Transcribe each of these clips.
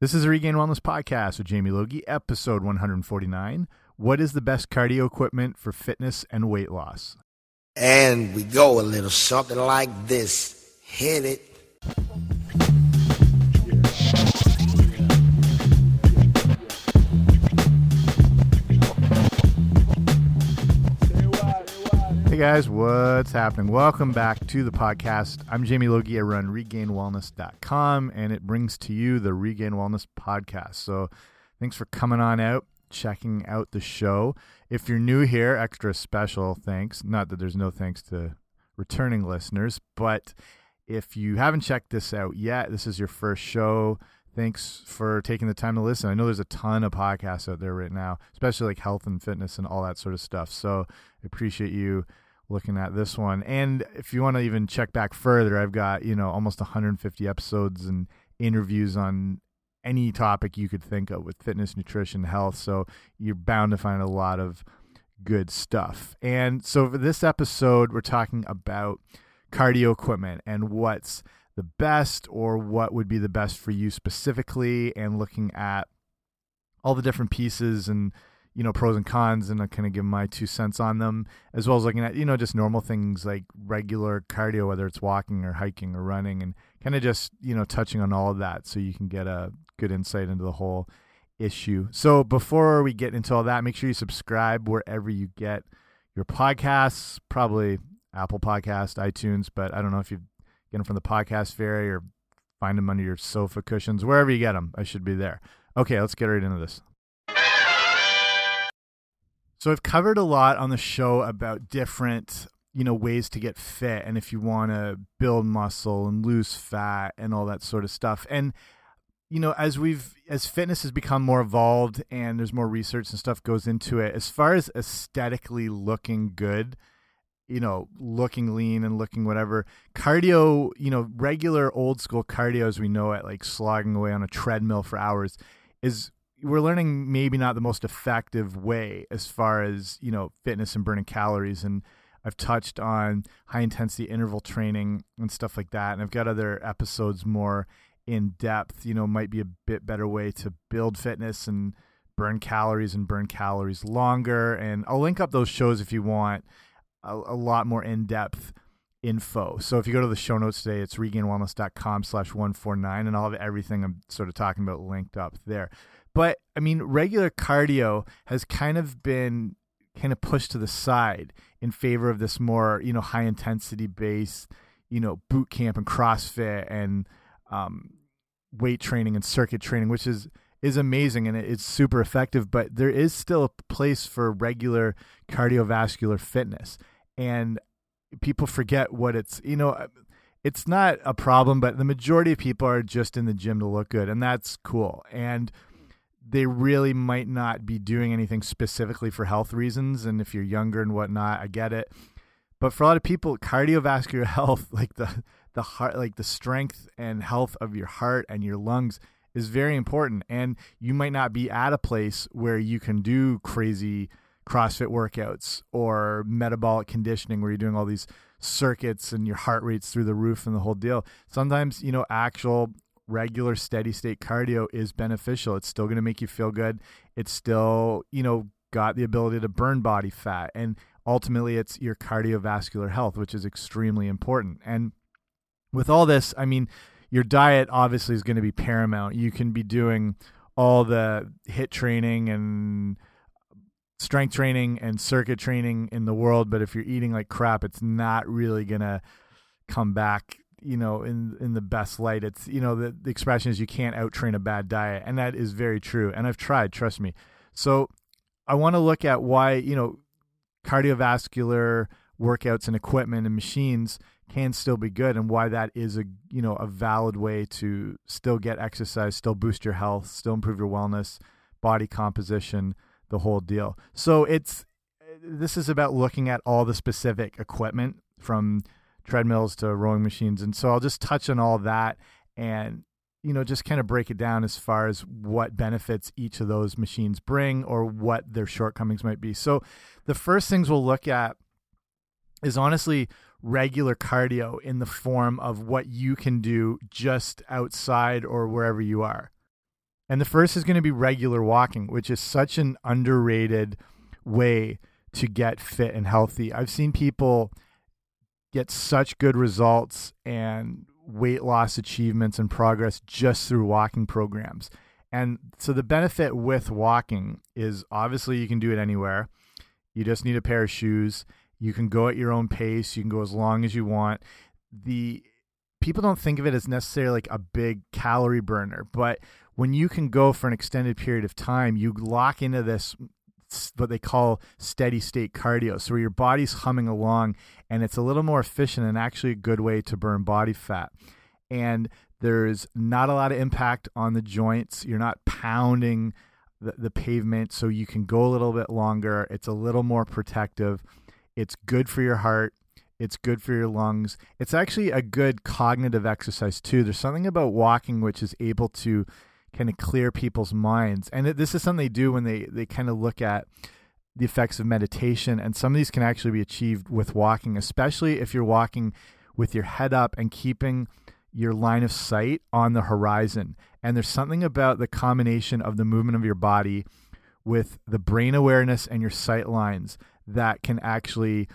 This is a Regain Wellness Podcast with Jamie Logie, episode 149. What is the best cardio equipment for fitness and weight loss? And we go a little something like this. Hit it. Guys, what's happening? Welcome back to the podcast. I'm Jamie Logie. I run regainwellness.com and it brings to you the Regain Wellness Podcast. So thanks for coming on out, checking out the show. If you're new here, extra special thanks. Not that there's no thanks to returning listeners, but if you haven't checked this out yet, this is your first show. Thanks for taking the time to listen. I know there's a ton of podcasts out there right now, especially like health and fitness and all that sort of stuff. So I appreciate you looking at this one. And if you want to even check back further, I've got, you know, almost 150 episodes and interviews on any topic you could think of with fitness, nutrition, health. So you're bound to find a lot of good stuff. And so for this episode, we're talking about cardio equipment and what's the best or what would be the best for you specifically and looking at all the different pieces and you know pros and cons and I kind of give my two cents on them as well as looking at you know just normal things like regular cardio whether it's walking or hiking or running and kind of just you know touching on all of that so you can get a good insight into the whole issue. So before we get into all that, make sure you subscribe wherever you get your podcasts, probably Apple Podcast, iTunes, but I don't know if you get them from the podcast fairy or find them under your sofa cushions, wherever you get them. I should be there. Okay, let's get right into this. So I've covered a lot on the show about different, you know, ways to get fit and if you want to build muscle and lose fat and all that sort of stuff. And you know, as we've as fitness has become more evolved and there's more research and stuff goes into it, as far as aesthetically looking good, you know, looking lean and looking whatever, cardio, you know, regular old school cardio as we know it, like slogging away on a treadmill for hours, is we're learning maybe not the most effective way as far as, you know, fitness and burning calories. And I've touched on high intensity interval training and stuff like that. And I've got other episodes more in depth, you know, might be a bit better way to build fitness and burn calories and burn calories longer. And I'll link up those shows if you want a, a lot more in depth info. So if you go to the show notes today, it's regainwellness.com slash 149, and I'll have everything I'm sort of talking about linked up there. But I mean, regular cardio has kind of been kind of pushed to the side in favor of this more, you know, high intensity based, you know, boot camp and CrossFit and, um, weight training and circuit training, which is is amazing and it's super effective. But there is still a place for regular cardiovascular fitness, and people forget what it's. You know, it's not a problem, but the majority of people are just in the gym to look good, and that's cool. And they really might not be doing anything specifically for health reasons. And if you're younger and whatnot, I get it. But for a lot of people, cardiovascular health, like the the heart like the strength and health of your heart and your lungs is very important and you might not be at a place where you can do crazy crossfit workouts or metabolic conditioning where you're doing all these circuits and your heart rate's through the roof and the whole deal sometimes you know actual regular steady state cardio is beneficial. It's still going to make you feel good. It's still you know got the ability to burn body fat. And ultimately it's your cardiovascular health which is extremely important. And with all this, I mean, your diet obviously is going to be paramount. You can be doing all the HIIT training and strength training and circuit training in the world, but if you're eating like crap, it's not really going to come back, you know, in in the best light. It's, you know, the, the expression is you can't out train a bad diet, and that is very true. And I've tried, trust me. So I want to look at why, you know, cardiovascular workouts and equipment and machines can still be good and why that is a you know a valid way to still get exercise still boost your health still improve your wellness body composition the whole deal so it's this is about looking at all the specific equipment from treadmills to rowing machines and so I'll just touch on all that and you know just kind of break it down as far as what benefits each of those machines bring or what their shortcomings might be so the first things we'll look at is honestly regular cardio in the form of what you can do just outside or wherever you are. And the first is going to be regular walking, which is such an underrated way to get fit and healthy. I've seen people get such good results and weight loss achievements and progress just through walking programs. And so the benefit with walking is obviously you can do it anywhere. You just need a pair of shoes. You can go at your own pace. You can go as long as you want. The people don't think of it as necessarily like a big calorie burner, but when you can go for an extended period of time, you lock into this what they call steady state cardio. So where your body's humming along and it's a little more efficient and actually a good way to burn body fat. And there's not a lot of impact on the joints. You're not pounding the, the pavement, so you can go a little bit longer. It's a little more protective. It's good for your heart. It's good for your lungs. It's actually a good cognitive exercise too. There's something about walking which is able to kind of clear people's minds. And this is something they do when they they kind of look at the effects of meditation and some of these can actually be achieved with walking, especially if you're walking with your head up and keeping your line of sight on the horizon. And there's something about the combination of the movement of your body with the brain awareness and your sight lines that can actually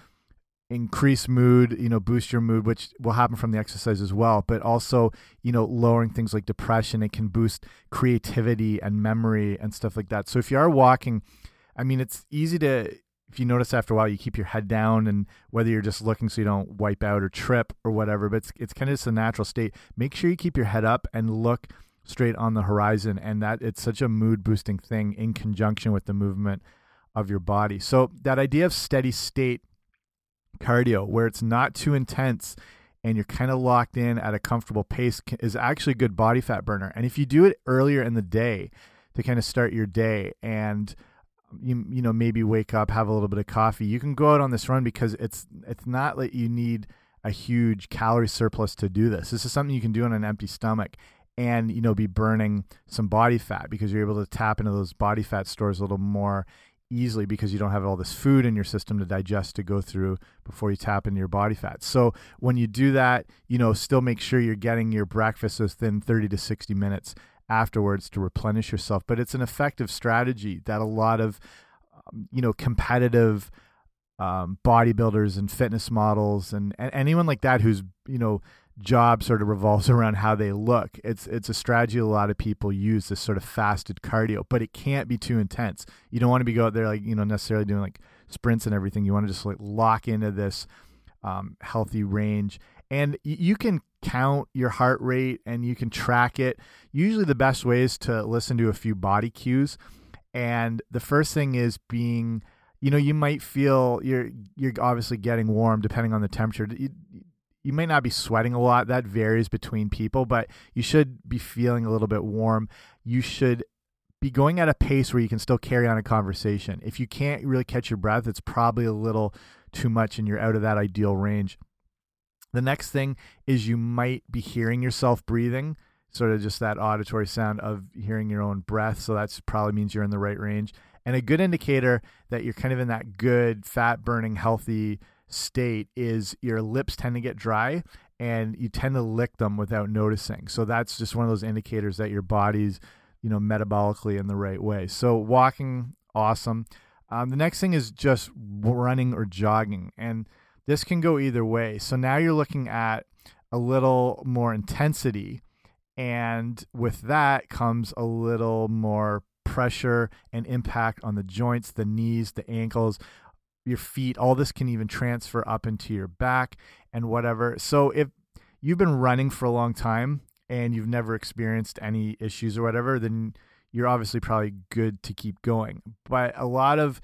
increase mood, you know, boost your mood, which will happen from the exercise as well, but also, you know, lowering things like depression. It can boost creativity and memory and stuff like that. So if you are walking, I mean, it's easy to if you notice after a while you keep your head down and whether you're just looking so you don't wipe out or trip or whatever but it's, it's kind of just a natural state. Make sure you keep your head up and look straight on the horizon and that it's such a mood boosting thing in conjunction with the movement of your body. So that idea of steady state cardio where it's not too intense and you're kind of locked in at a comfortable pace is actually a good body fat burner. And if you do it earlier in the day to kind of start your day and you you know maybe wake up have a little bit of coffee you can go out on this run because it's it's not that you need a huge calorie surplus to do this this is something you can do on an empty stomach and you know be burning some body fat because you're able to tap into those body fat stores a little more easily because you don't have all this food in your system to digest to go through before you tap into your body fat. So when you do that, you know, still make sure you're getting your breakfast within 30 to 60 minutes afterwards to replenish yourself. But it's an effective strategy that a lot of, um, you know, competitive um, bodybuilders and fitness models and, and anyone like that who's, you know, job sort of revolves around how they look. It's it's a strategy a lot of people use this sort of fasted cardio, but it can't be too intense. You don't want to be go out there like you know necessarily doing like sprints and everything. You want to just like lock into this um, healthy range, and you can count your heart rate and you can track it. Usually, the best way is to listen to a few body cues. And the first thing is being, you know, you might feel you're you're obviously getting warm depending on the temperature. You, you may not be sweating a lot. That varies between people, but you should be feeling a little bit warm. You should be going at a pace where you can still carry on a conversation. If you can't really catch your breath, it's probably a little too much and you're out of that ideal range. The next thing is you might be hearing yourself breathing, sort of just that auditory sound of hearing your own breath. So that probably means you're in the right range. And a good indicator that you're kind of in that good, fat burning, healthy state is your lips tend to get dry and you tend to lick them without noticing. So that's just one of those indicators that your body's, you know, metabolically in the right way. So walking, awesome. Um, the next thing is just running or jogging. And this can go either way. So now you're looking at a little more intensity. And with that comes a little more pressure and impact on the joints, the knees, the ankles, your feet. All this can even transfer up into your back and whatever. So if you've been running for a long time and you've never experienced any issues or whatever, then you're obviously probably good to keep going. But a lot of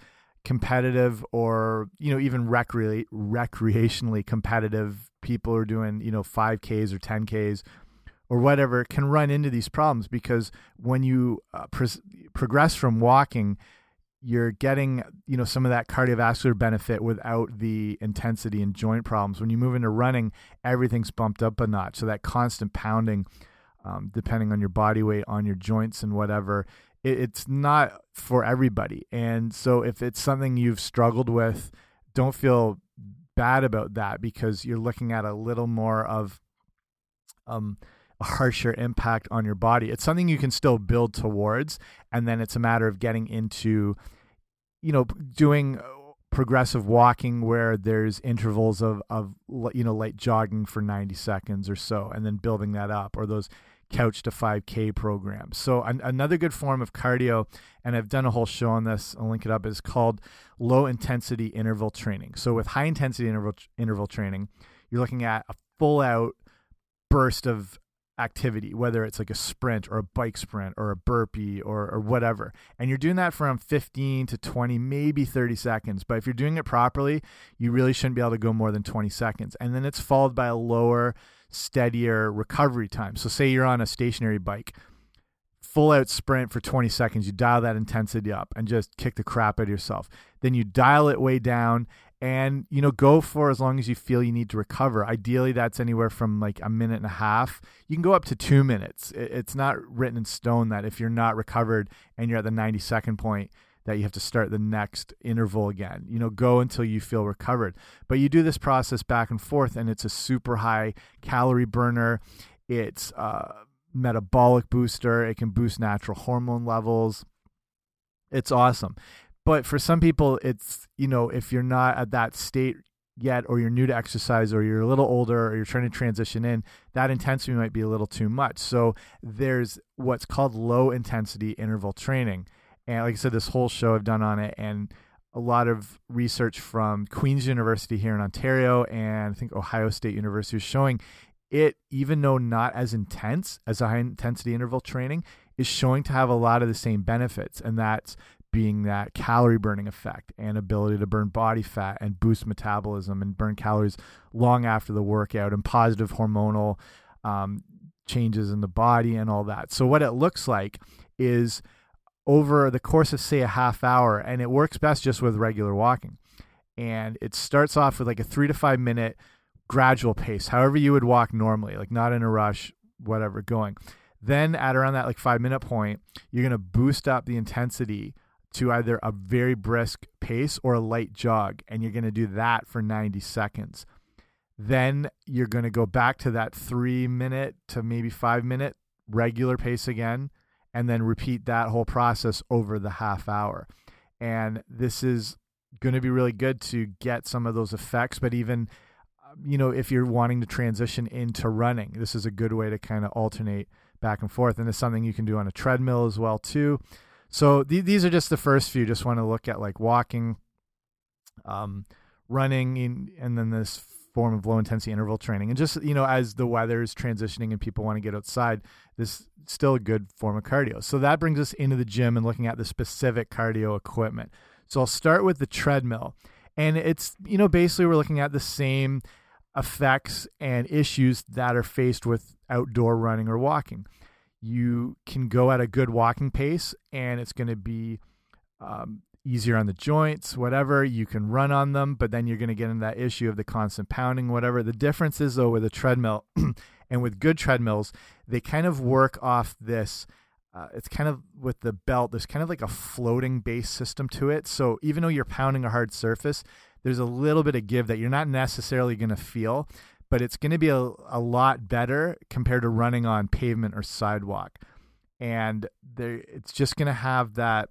competitive or you know even recre recreationally competitive people are doing you know 5ks or 10ks or whatever can run into these problems because when you uh, progress from walking you're getting you know some of that cardiovascular benefit without the intensity and joint problems. When you move into running everything's bumped up a notch. So that constant pounding um, depending on your body weight on your joints and whatever it, it's not for everybody. And so if it's something you've struggled with, don't feel bad about that because you're looking at a little more of um a harsher impact on your body. It's something you can still build towards, and then it's a matter of getting into, you know, doing progressive walking where there's intervals of of you know light jogging for 90 seconds or so and then building that up or those couch to 5k program. so an another good form of cardio and i've done a whole show on this i'll link it up is called low intensity interval training so with high intensity interval interval training you're looking at a full out burst of activity, whether it's like a sprint or a bike sprint or a burpee or, or whatever. And you're doing that from 15 to 20, maybe 30 seconds. But if you're doing it properly, you really shouldn't be able to go more than 20 seconds. And then it's followed by a lower, steadier recovery time. So, say you're on a stationary bike, full out sprint for 20 seconds, you dial that intensity up and just kick the crap out of yourself. Then you dial it way down and you know go for as long as you feel you need to recover ideally that's anywhere from like a minute and a half you can go up to two minutes it's not written in stone that if you're not recovered and you're at the 90 second point that you have to start the next interval again. You know go until you feel recovered. But you do this process back and forth and it's a super high calorie burner. It's a metabolic booster. It can boost natural hormone levels. It's awesome. But for some people it's you know if you're not at that state yet or you're new to exercise or you're a little older or you're trying to transition in that intensity might be a little too much. So there's what's called low intensity interval training and like i said this whole show i've done on it and a lot of research from queen's university here in ontario and i think ohio state university is showing it even though not as intense as a high intensity interval training is showing to have a lot of the same benefits and that's being that calorie burning effect and ability to burn body fat and boost metabolism and burn calories long after the workout and positive hormonal um, changes in the body and all that. So, what it looks like is over the course of, say, a half hour, and it works best just with regular walking. And it starts off with like a three to five minute gradual pace, however you would walk normally, like not in a rush, whatever, going. Then at around that like five minute point, you're going to boost up the intensity to either a very brisk pace or a light jog, and you're going to do that for 90 seconds. Then you're going to go back to that three minute to maybe five minute regular pace again, and then repeat that whole process over the half hour. And this is going to be really good to get some of those effects, but even you know if you're wanting to transition into running this is a good way to kind of alternate back and forth and it's something you can do on a treadmill as well too so th these are just the first few. Just want to look at like walking, um, running, in, and then this form of low intensity interval training. And just you know, as the weather is transitioning and people want to get outside, this still a good form of cardio. So that brings us into the gym and looking at the specific cardio equipment. So I'll start with the treadmill, and it's you know basically we're looking at the same effects and issues that are faced with outdoor running or walking you can go at a good walking pace and it's going to be um, easier on the joints, whatever. You can run on them, but then you're going to get into that issue of the constant pounding, whatever. The difference is, though, with a treadmill and with good treadmills, they kind of work off this. Uh, it's kind of with the belt, there's kind of like a floating base system to it. So even though you're pounding a hard surface, there's a little bit of give that you're not necessarily going to feel but it's going to be a, a lot better compared to running on pavement or sidewalk. And there, it's just going to have that.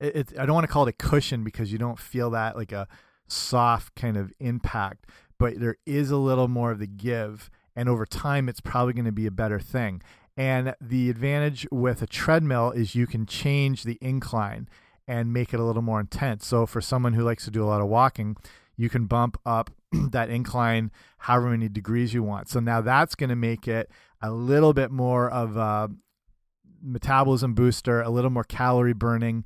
It, it, I don't want to call it a cushion because you don't feel that like a soft kind of impact, but there is a little more of the give. And over time, it's probably going to be a better thing. And the advantage with a treadmill is you can change the incline and make it a little more intense. So for someone who likes to do a lot of walking, you can bump up that incline however many degrees you want. So now that's going to make it a little bit more of a metabolism booster, a little more calorie burning.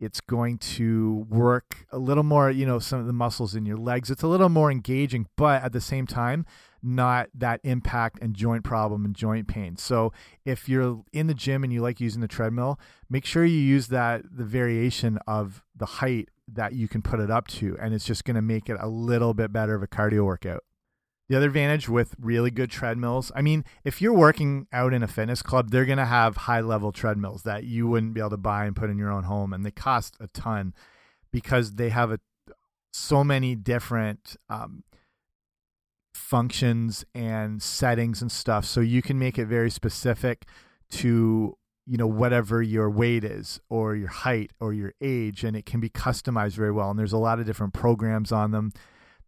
It's going to work a little more, you know, some of the muscles in your legs. It's a little more engaging, but at the same time, not that impact and joint problem and joint pain. So if you're in the gym and you like using the treadmill, make sure you use that the variation of the height that you can put it up to, and it's just going to make it a little bit better of a cardio workout. The other advantage with really good treadmills, I mean, if you're working out in a fitness club, they're going to have high level treadmills that you wouldn't be able to buy and put in your own home, and they cost a ton because they have a so many different um, functions and settings and stuff so you can make it very specific to you know whatever your weight is or your height or your age and it can be customized very well and there's a lot of different programs on them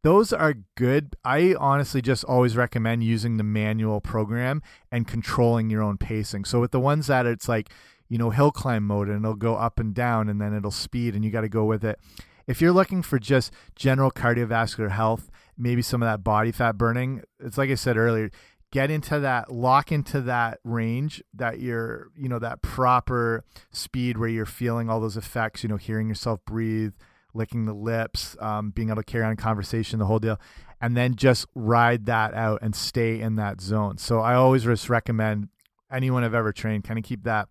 those are good. I honestly just always recommend using the manual program and controlling your own pacing. So with the ones that it's like you know hill climb mode and it'll go up and down and then it'll speed and you got to go with it. If you're looking for just general cardiovascular health maybe some of that body fat burning it's like i said earlier get into that lock into that range that you're you know that proper speed where you're feeling all those effects you know hearing yourself breathe licking the lips um, being able to carry on conversation the whole deal and then just ride that out and stay in that zone so i always just recommend anyone i've ever trained kind of keep that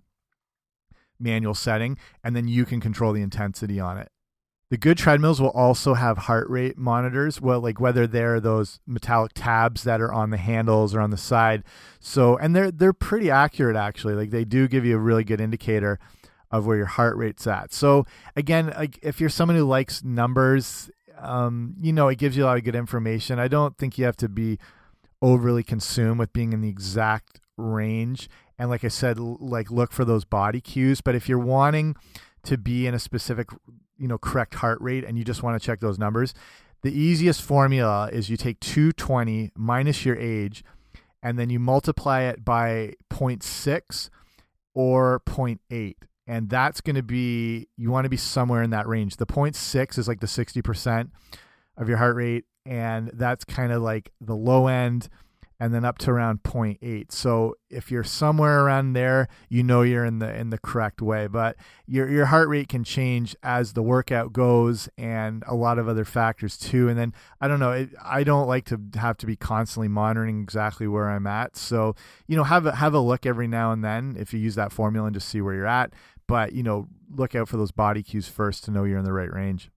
manual setting and then you can control the intensity on it the good treadmills will also have heart rate monitors, well, like whether they're those metallic tabs that are on the handles or on the side. So, and they're they're pretty accurate actually. Like they do give you a really good indicator of where your heart rate's at. So, again, if you're someone who likes numbers, um, you know, it gives you a lot of good information. I don't think you have to be overly consumed with being in the exact range. And like I said, like look for those body cues. But if you're wanting to be in a specific you know correct heart rate and you just want to check those numbers the easiest formula is you take 220 minus your age and then you multiply it by 0.6 or 0.8 and that's going to be you want to be somewhere in that range the 0.6 is like the 60% of your heart rate and that's kind of like the low end and then up to around 0.8. So if you're somewhere around there, you know you're in the in the correct way. But your your heart rate can change as the workout goes, and a lot of other factors too. And then I don't know, it, I don't like to have to be constantly monitoring exactly where I'm at. So you know, have a have a look every now and then if you use that formula and just see where you're at. But you know, look out for those body cues first to know you're in the right range.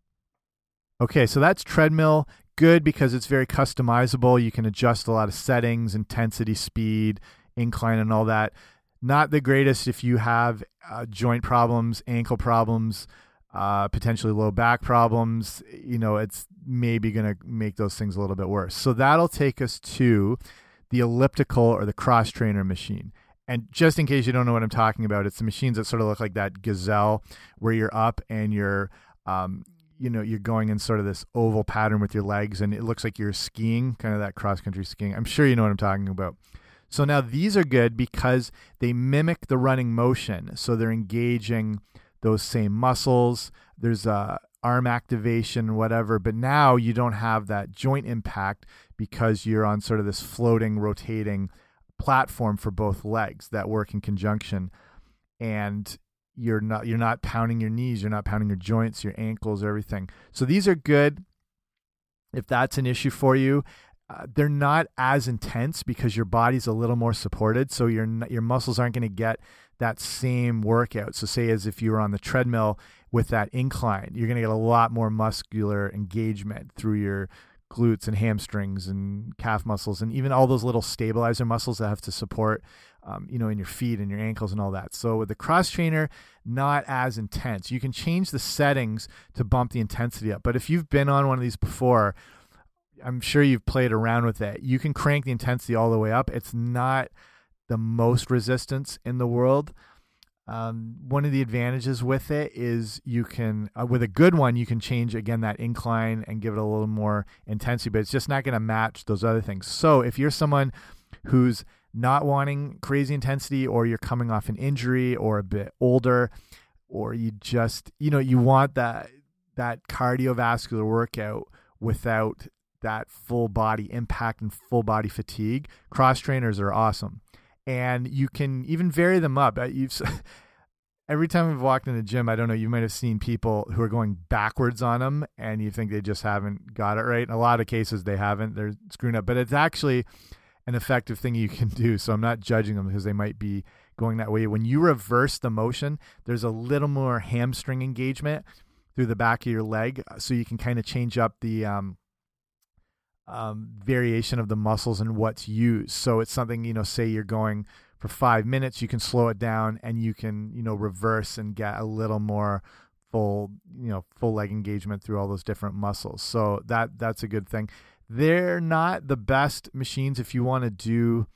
Okay, so that's treadmill good because it's very customizable. You can adjust a lot of settings, intensity, speed, incline, and all that. Not the greatest if you have uh, joint problems, ankle problems, uh, potentially low back problems. You know, it's maybe going to make those things a little bit worse. So that'll take us to the elliptical or the cross trainer machine. And just in case you don't know what I'm talking about, it's the machines that sort of look like that gazelle where you're up and you're um, you know you're going in sort of this oval pattern with your legs and it looks like you're skiing kind of that cross country skiing. I'm sure you know what i'm talking about. So now these are good because they mimic the running motion. So they're engaging those same muscles. There's a arm activation whatever but now you don't have that joint impact because you're on sort of this floating rotating platform for both legs that work in conjunction and you're not you're not pounding your knees, you're not pounding your joints, your ankles, everything. So these are good if that's an issue for you. Uh, they're not as intense because your body's a little more supported, so your your muscles aren't going to get that same workout. So say as if you were on the treadmill with that incline, you're going to get a lot more muscular engagement through your glutes and hamstrings and calf muscles and even all those little stabilizer muscles that have to support um, you know, in your feet and your ankles and all that. So with the cross trainer, not as intense. You can change the settings to bump the intensity up. But if you've been on one of these before, I'm sure you've played around with it. You can crank the intensity all the way up. It's not the most resistance in the world. Um, one of the advantages with it is you can, uh, with a good one, you can change again that incline and give it a little more intensity, but it's just not going to match those other things. So if you're someone who's not wanting crazy intensity or you're coming off an injury or a bit older or you just you know you want that that cardiovascular workout without that full body impact and full body fatigue cross trainers are awesome and you can even vary them up uh, you've every time I've walked in the gym, I don't know, you might have seen people who are going backwards on them and you think they just haven't got it right. In a lot of cases, they haven't. They're screwing up. But it's actually an effective thing you can do. So I'm not judging them because they might be going that way. When you reverse the motion, there's a little more hamstring engagement through the back of your leg, uh, so you can kind of change up the um, um, variation of the muscles and what's used. So it's something you know, say you're going for five minutes, you can slow it down and you can you know reverse and get a little more full you know full leg engagement through all those different muscles. So that that's a good thing they're not the best machines if you want to do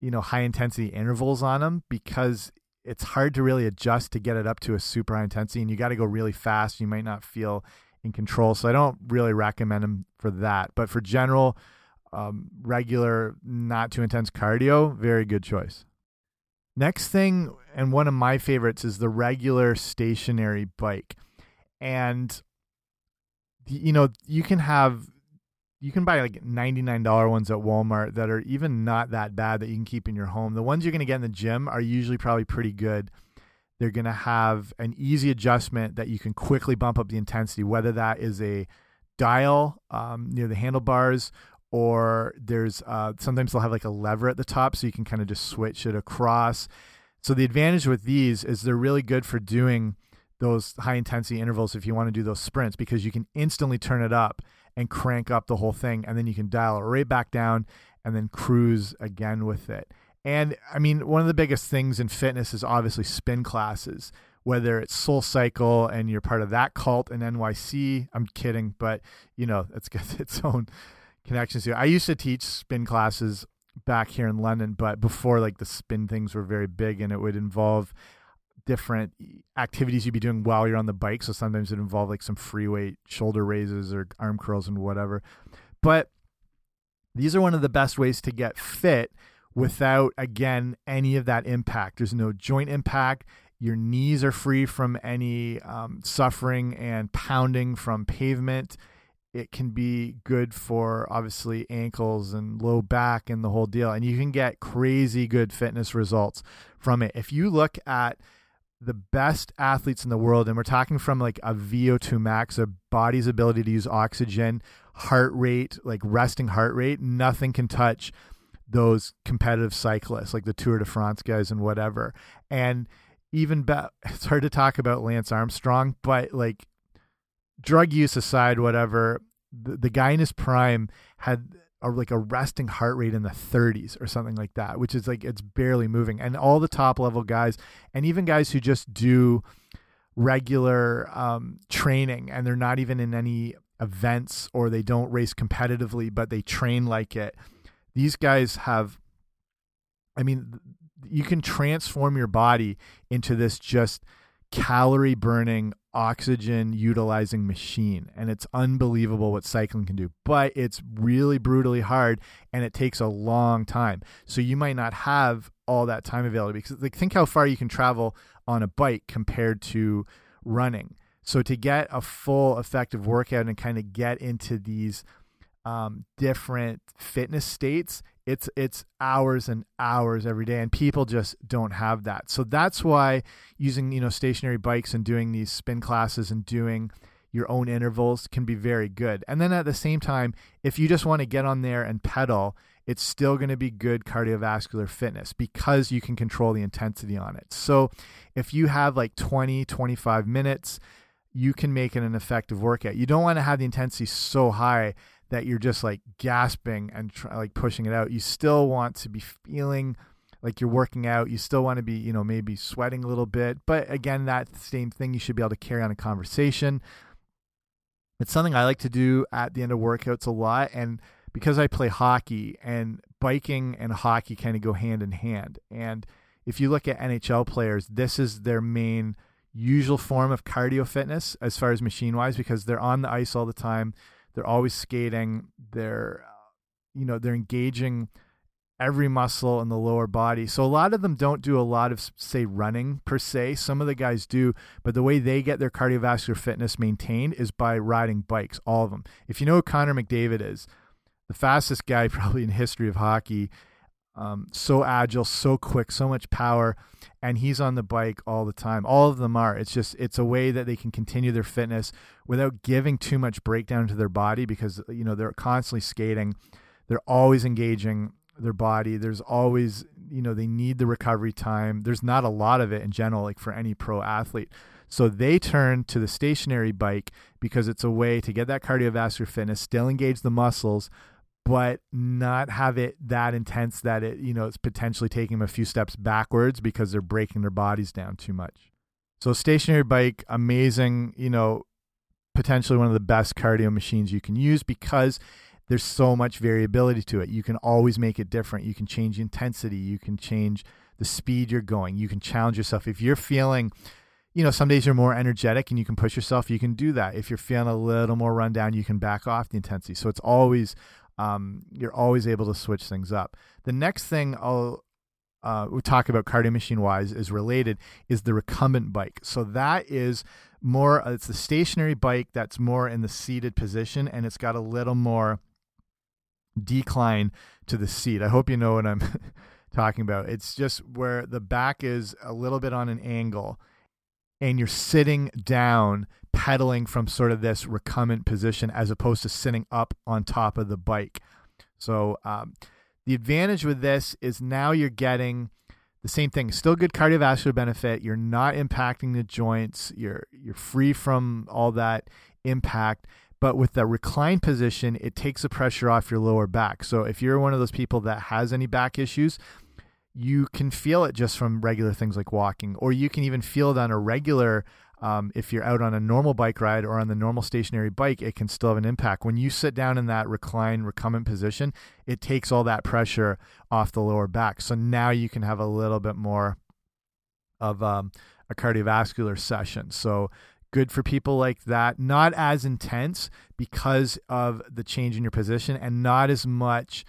you know high intensity intervals on them because it's hard to really adjust to get it up to a super high intensity and you got to go really fast you might not feel in control so i don't really recommend them for that but for general um, regular not too intense cardio very good choice next thing and one of my favorites is the regular stationary bike and you know you can have you can buy like $99 ones at Walmart that are even not that bad that you can keep in your home. The ones you're going to get in the gym are usually probably pretty good. They're going to have an easy adjustment that you can quickly bump up the intensity, whether that is a dial um, near the handlebars or there's uh, sometimes they'll have like a lever at the top so you can kind of just switch it across. So the advantage with these is they're really good for doing those high intensity intervals if you want to do those sprints because you can instantly turn it up and crank up the whole thing and then you can dial it right back down and then cruise again with it. And I mean, one of the biggest things in fitness is obviously spin classes, whether it's SoulCycle and you're part of that cult in NYC. I'm kidding, but you know, it's got its own connections here. I used to teach spin classes back here in London, but before like the spin things were very big and it would involve different activities you'd be doing while you're on the bike. So sometimes it involved like some free weight shoulder raises or arm curls and whatever. But these are one of the best ways to get fit without, again, any of that impact. There's no joint impact. Your knees are free from any um, suffering and pounding from pavement. It can be good for obviously ankles and low back and the whole deal. And you can get crazy good fitness results from it. If you look at the best athletes in the world, and we're talking from like a VO2 max, a body's ability to use oxygen, heart rate, like resting heart rate, nothing can touch those competitive cyclists, like the Tour de France guys and whatever. And even it's hard to talk about Lance Armstrong, but like drug use aside, whatever, the, the guy in his prime had a, like a resting heart rate in the 30s or something like that, which is like it's barely moving. And all the top level guys, and even guys who just do regular um, training and they're not even in any events or they don't race competitively, but they train like it. These guys have, I mean, you can transform your body into this just calorie burning oxygen utilizing machine and it's unbelievable what cycling can do but it's really brutally hard and it takes a long time. So you might not have all that time available because like think how far you can travel on a bike compared to running. So to get a full effective workout and kind of get into these um, different fitness states it's it's hours and hours every day and people just don't have that. So that's why using you know stationary bikes and doing these spin classes and doing your own intervals can be very good. And then at the same time if you just want to get on there and pedal it's still going to be good cardiovascular fitness because you can control the intensity on it. So if you have like 20 25 minutes you can make it an effective workout. You don't want to have the intensity so high that you're just like gasping and try, like pushing it out. You still want to be feeling like you're working out. You still want to be, you know, maybe sweating a little bit. But again, that same thing, you should be able to carry on a conversation. It's something I like to do at the end of workouts a lot. And because I play hockey and biking and hockey kind of go hand in hand. And if you look at NHL players, this is their main usual form of cardio fitness as far as machine wise because they're on the ice all the time they're always skating. They're, you know, they're engaging every muscle in the lower body. So a lot of them don't do a lot of say running per se. Some of the guys do, but the way they get their cardiovascular fitness maintained is by riding bikes, all of them. If you know who Connor McDavid is, the fastest guy probably in history of hockey, um, so agile, so quick, so much power and he's on the bike all the time. All of them are. It's just it's a way that they can continue their fitness without giving too much breakdown to their body because you know they're constantly skating. They're always engaging their body. There's always you know they need the recovery time. There's not a lot of it in general like for any pro athlete. So they turn to the stationary bike because it's a way to get that cardiovascular fitness, still engage the muscles, but not have it that intense that it you know it's potentially taking them a few steps backwards because they're breaking their bodies down too much so stationary bike amazing you know potentially one of the best cardio machines you can use because there's so much variability to it. You can always make it different. You can change intensity. You can change the speed you're going. You can challenge yourself. If you're feeling, you know, some days you're more energetic and you can push yourself, you can do that. If you're feeling a little more run down, you can back off the intensity. So it's always, um, you're always able to switch things up. The next thing I'll uh, we talk about cardio machine wise is related is the recumbent bike. So that is more, it's the stationary bike that's more in the seated position and it's got a little more decline to the seat. I hope you know what I'm talking about. It's just where the back is a little bit on an angle and you're sitting down pedaling from sort of this recumbent position as opposed to sitting up on top of the bike. So um, the advantage with this is now you're getting the same thing. Still good cardiovascular benefit. You're not impacting the joints. You're you're free from all that impact but with the recline position, it takes the pressure off your lower back. So if you're one of those people that has any back issues, you can feel it just from regular things like walking, or you can even feel it on a regular. Um, if you're out on a normal bike ride or on the normal stationary bike, it can still have an impact. When you sit down in that recline recumbent position, it takes all that pressure off the lower back. So now you can have a little bit more of um, a cardiovascular session. So good for people like that. Not as intense because of the change in your position and not as much,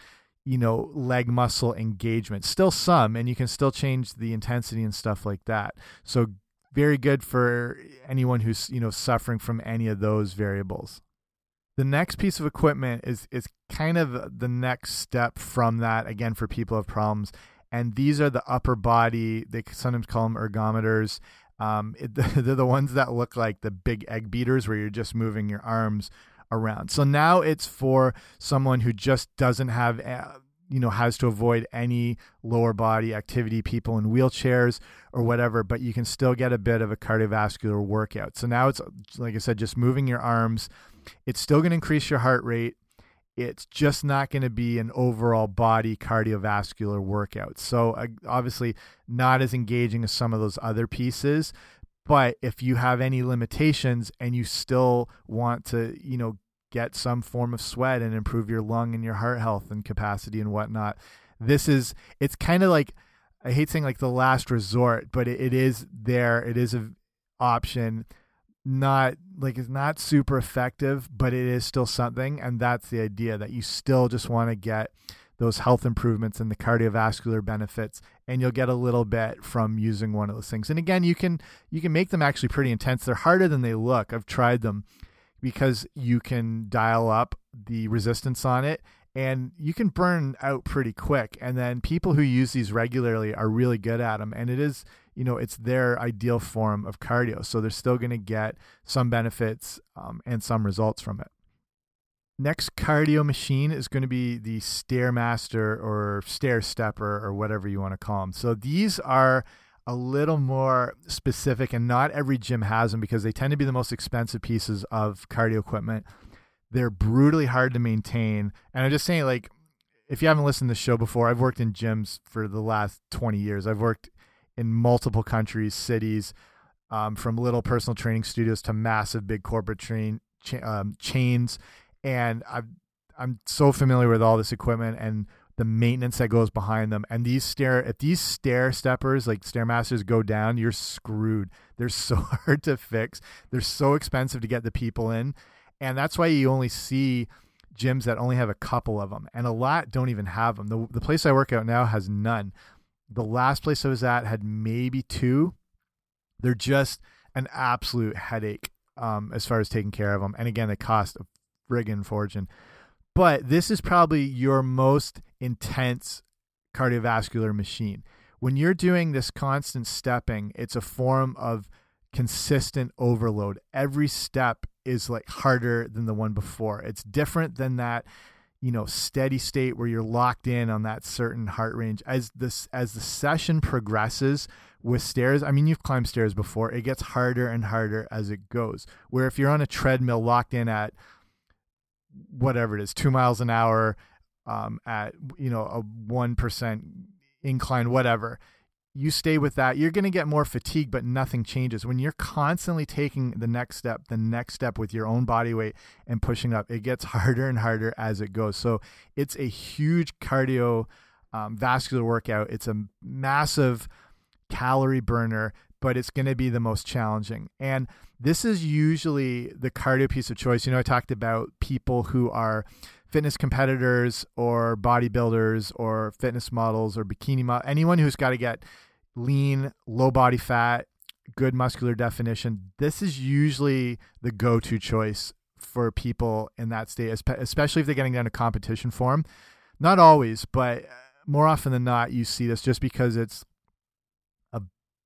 you know, leg muscle engagement. Still some, and you can still change the intensity and stuff like that. So very good for anyone who's, you know, suffering from any of those variables. The next piece of equipment is is kind of the next step from that again for people who have problems and these are the upper body they sometimes call them ergometers um, it, they're the ones that look like the big egg beaters where you're just moving your arms around. So now it's for someone who just doesn't have, uh, you know, has to avoid any lower body activity, people in wheelchairs or whatever, but you can still get a bit of a cardiovascular workout. So now it's, like I said, just moving your arms. It's still going to increase your heart rate it's just not going to be an overall body cardiovascular workout. So, uh, obviously, not as engaging as some of those other pieces. But if you have any limitations and you still want to, you know, get some form of sweat and improve your lung and your heart health and capacity and whatnot, this is, it's kind of like, I hate saying like the last resort, but it, it is there. It is an option not like it's not super effective, but it is still something. And that's the idea that you still just want to get those health improvements and the cardiovascular benefits and you'll get a little bit from using one of those things and again you can you can make them actually pretty intense they're harder than they look i've tried them because you can dial up the resistance on it and you can burn out pretty quick and then people who use these regularly are really good at them and it is you know it's their ideal form of cardio so they're still going to get some benefits um, and some results from it. Next cardio machine is going to be the stairmaster or stair stepper or whatever you want to call them so these are a little more specific and not every gym has them because they tend to be the most expensive pieces of cardio equipment they're brutally hard to maintain and i'm just saying like if you haven't listened to the show before i've worked in gyms for the last 20 years i've worked in multiple countries, cities, um, from little personal training studios to massive big corporate train cha um, chains. And i I'm so familiar with all this equipment and the maintenance that goes behind them. And these stair, if these stair steppers like stairmasters go down, you're screwed. They're so hard to fix. They're so expensive to get the people in, and that's why you only see gyms that only have a couple of them, and a lot don't even have them. The the place I work out now has none. The last place I was at had maybe two. They're just an absolute headache um, as far as taking care of them. And again, they cost a friggin' fortune. But this is probably your most intense cardiovascular machine. When you're doing this constant stepping, it's a form of consistent overload. Every step is like harder than the one before. It's different than that you know steady state where you're locked in on that certain heart range as this as the session progresses with stairs i mean you've climbed stairs before it gets harder and harder as it goes where if you're on a treadmill locked in at whatever it is 2 miles an hour um, at you know a 1% incline whatever you stay with that, you're going to get more fatigue, but nothing changes. When you're constantly taking the next step, the next step with your own body weight and pushing up, it gets harder and harder as it goes. So it's a huge cardio um, vascular workout. It's a massive calorie burner, but it's going to be the most challenging. And this is usually the cardio piece of choice. You know, I talked about people who are fitness competitors or bodybuilders or fitness models or bikini model, anyone who's got to get lean, low body fat, good muscular definition. This is usually the go-to choice for people in that state, especially if they're getting down to competition form. Not always, but more often than not, you see this just because it's a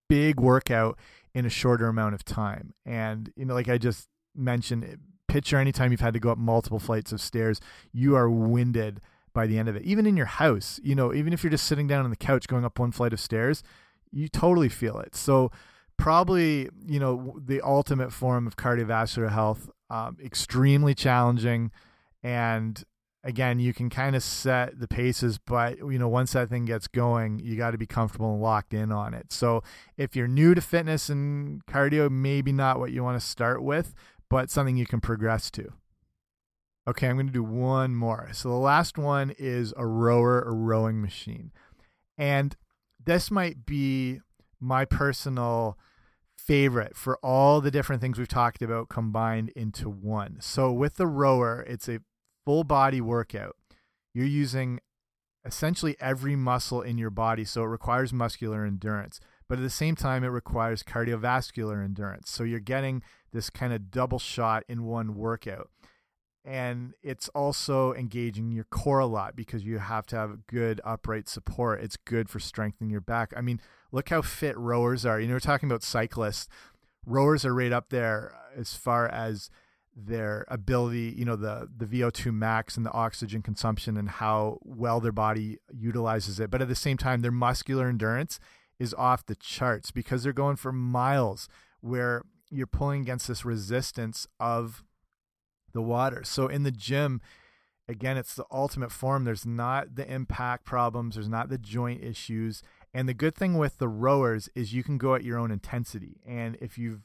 big workout in a shorter amount of time. And, you know, like I just mentioned, picture anytime you've had to go up multiple flights of stairs, you are winded by the end of it. Even in your house, you know, even if you're just sitting down on the couch going up one flight of stairs, you totally feel it. So, probably, you know, the ultimate form of cardiovascular health, um, extremely challenging. And again, you can kind of set the paces, but you know, once that thing gets going, you got to be comfortable and locked in on it. So if you're new to fitness and cardio, maybe not what you want to start with, but something you can progress to. Okay, I'm going to do one more. So the last one is a rower or rowing machine. And this might be my personal favorite for all the different things we've talked about combined into one. So with the rower, it's a full body workout, you're using essentially every muscle in your body. So it requires muscular endurance, but at the same time, it requires cardiovascular endurance. So you're getting this kind of double shot in one workout. And it's also engaging your core a lot because you have to have good upright support. It's good for strengthening your back. I mean, look how fit rowers are. You know, we're talking about cyclists. Rowers are right up there as far as their ability, you know, the the VO2 max and the oxygen consumption and how well their body utilizes it. But at the same time, their muscular endurance is off the charts because they're going for miles where you're pulling against this resistance of the water. So in the gym, again, it's the ultimate form. There's not the impact problems, there's not the joint issues. And the good thing with the rowers is you can go at your own intensity. And if you've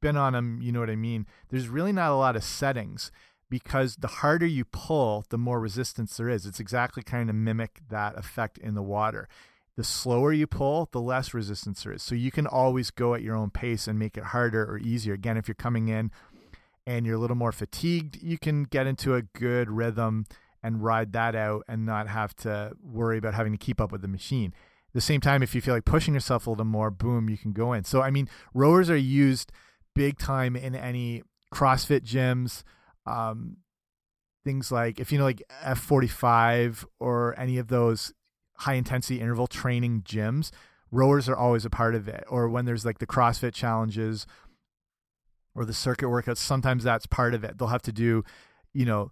been on them, you know what I mean. There's really not a lot of settings because the harder you pull, the more resistance there is. It's exactly kind of mimic that effect in the water. The slower you pull, the less resistance there is. So you can always go at your own pace and make it harder or easier. Again, if you're coming in and you're a little more fatigued, you can get into a good rhythm and ride that out and not have to worry about having to keep up with the machine. At the same time, if you feel like pushing yourself a little more, boom, you can go in. So, I mean, rowers are used – big time in any CrossFit gyms. Um, things like if you know like F45 or any of those high intensity interval training gyms, rowers are always a part of it. Or when there's like the CrossFit challenges or the circuit workouts, sometimes that's part of it. They'll have to do, you know,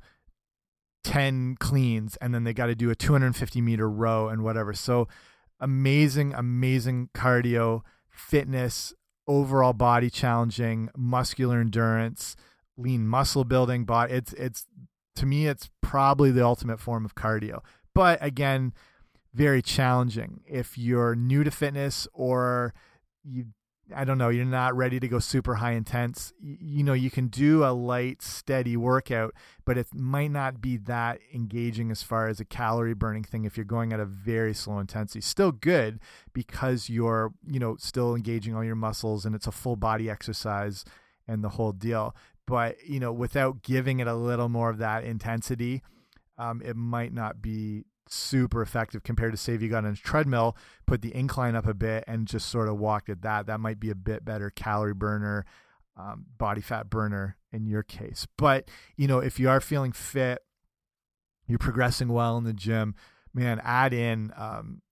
10 cleans and then they got to do a 250 meter row and whatever. So amazing, amazing cardio, fitness, overall body challenging, muscular endurance, lean muscle building. Body, it's it's to me, it's probably the ultimate form of cardio. But again, very challenging if you're new to fitness or you I don't know, you're not ready to go super high intense. You, you, know, you can do a light, steady workout, but it might not be that engaging as far as a calorie burning thing if you're going at a very slow intensity. Still good because you're, you know, still engaging all your muscles and it's a full body exercise and the whole deal. But, you know, without giving it a little more of that intensity, um, it might not be super effective compared to say you got on a treadmill, put the incline up a bit and just sort of walked at that. That might be a bit better calorie burner, um, body fat burner in your case. But you know, if you are feeling fit, you're progressing well in the gym, man, add in um,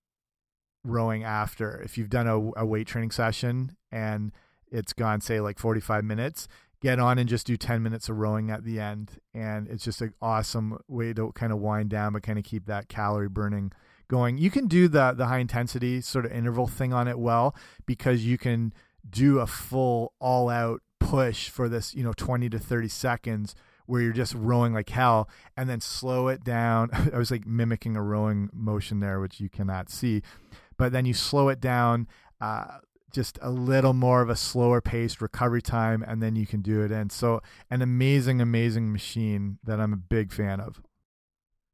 rowing after. If you've done a, a weight training session and it's gone say like 45 minutes get on and just do 10 minutes of rowing at the end. And it's just an awesome way to kind of wind down, but kind of keep that calorie burning going. You can do the, the high intensity sort of interval thing on it well because you can do a full all out push for this, you know, 20 to 30 seconds where you're just rowing like hell and then slow it down. I was like mimicking a rowing motion there, which you cannot see. but then you slow it down. Uh, just a little more of a slower paced recovery time, and then you can do it and So, an amazing, amazing machine that I'm a big fan of.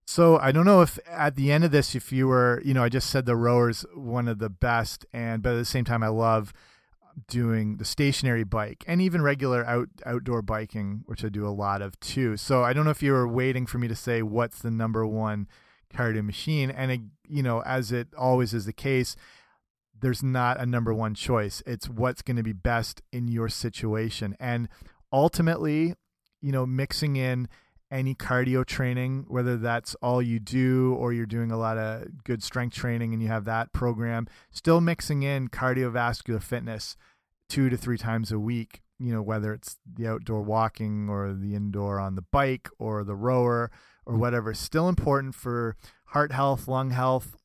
So, I don't know if at the end of this, if you were, you know, I just said the rower's one of the best, and but at the same time, I love doing the stationary bike and even regular out outdoor biking, which I do a lot of too. So, I don't know if you were waiting for me to say what's the number one cardio machine, and it, you know, as it always is the case there's not a number one choice. It's what's going to be best in your situation. And ultimately, you know, mixing in any cardio training, whether that's all you do or you're doing a lot of good strength training and you have that program, still mixing in cardiovascular fitness two to three times a week, you know, whether it's the outdoor walking or the indoor on the bike or the rower or whatever, still important for heart health, lung health.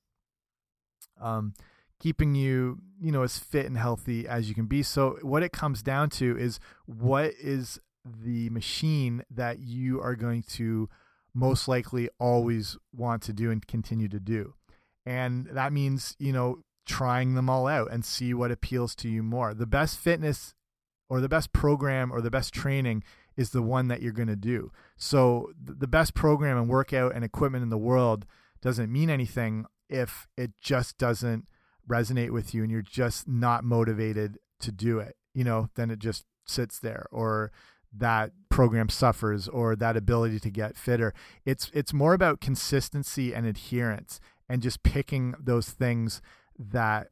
Um, keeping you you know as fit and healthy as you can be. So what it comes down to is what is the machine that you are going to most likely always want to do and continue to do. And that means you know trying them all out and see what appeals to you more. The best fitness or the best program or the best training is the one that you're going to do. So the best program and workout and equipment in the world doesn't mean anything if it just doesn't resonate with you and you're just not motivated to do it, you know, then it just sits there or that program suffers or that ability to get fitter. It's it's more about consistency and adherence and just picking those things that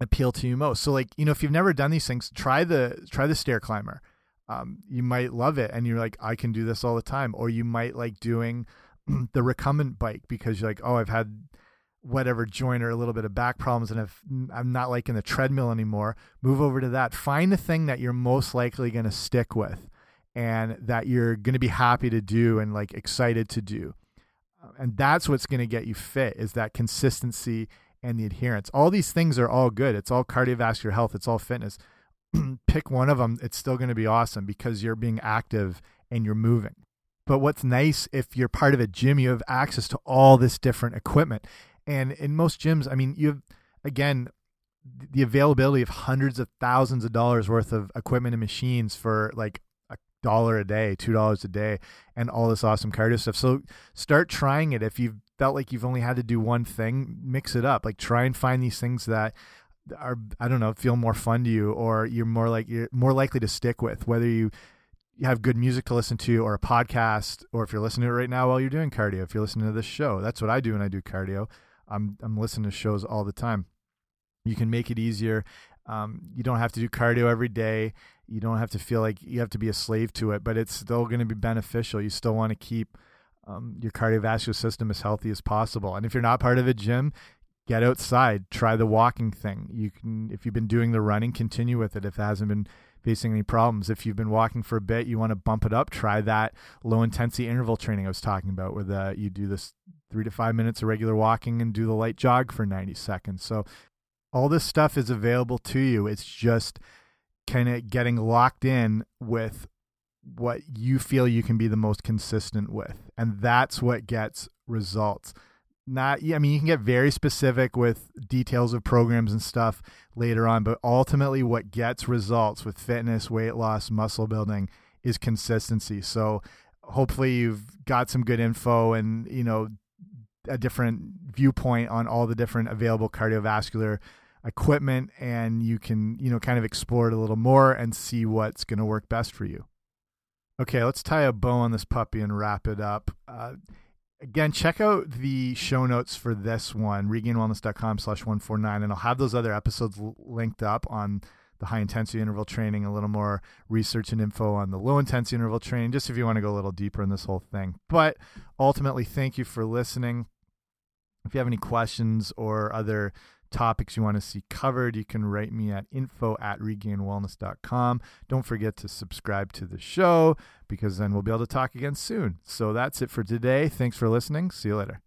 appeal to you most. So like, you know, if you've never done these things, try the try the stair climber. Um, you might love it and you're like, I can do this all the time. Or you might like doing the recumbent bike because you're like, oh, I've had whatever joint or a little bit of back problems and if I'm not liking the treadmill anymore, move over to that. Find the thing that you're most likely going to stick with and that you're going to be happy to do and like excited to do. Uh, and that's what's going to get you fit is that consistency and the adherence. All these things are all good. It's all cardiovascular health, it's all fitness. Pick one of them, it's still going to be awesome because you're being active and you're moving. But what's nice if you're part of a gym, you have access to all this different equipment and in most gyms, I mean, you have, again, the availability of hundreds of thousands of dollars worth of equipment and machines for like a dollar a day, two dollars a day, and all this awesome cardio stuff. So start trying it. If you've felt like you've only had to do one thing, mix it up. Like try and find these things that are I don't know feel more fun to you, or you're more like you're more likely to stick with. Whether you you have good music to listen to or a podcast or if you're listening to it right now while you're doing cardio if you're listening to this show that's what i do when i do cardio I'm I'm listening to shows all the time. You can make it easier. Um, you don't have to do cardio every day. You don't have to feel like you have to be a slave to it, but it's still going to be beneficial. You still want to keep um, your cardiovascular system as healthy as possible. And if you're not part of a gym, get outside, try the walking thing. You can, if you've been doing the running, continue with it. If it hasn't been facing any problems, if you've been walking for a bit, you want to bump it up, try that low intensity interval training I was talking about, where the you do this three to five minutes of regular walking and do the light jog for 90 seconds. So all this stuff is available to you. It's just kind of getting locked in with what you feel you can be the most consistent with. And that's what gets results. Not, I mean, you can get very specific with details of programs and stuff later on, but ultimately, what gets results with fitness, weight loss, muscle building is consistency. So, hopefully, you've got some good info and, you know, a different viewpoint on all the different available cardiovascular equipment and you can you know kind of explore it a little more and see what's going to work best for you. Okay let's tie a bow on this puppy and wrap it up. Uh, again check out the show notes for this one regainedwellness.com slash 149 and i'll have those other episodes linked up on the high intensity interval training a little more research and info on the low intensity interval training just if you want to go a little deeper in this whole thing. But ultimately thank you for listening if you have any questions or other topics you want to see covered, you can write me at info at regainedwellness.com. Don't forget to subscribe to the show because then we'll be able to talk again soon. So that's it for today. Thanks for listening. See you later.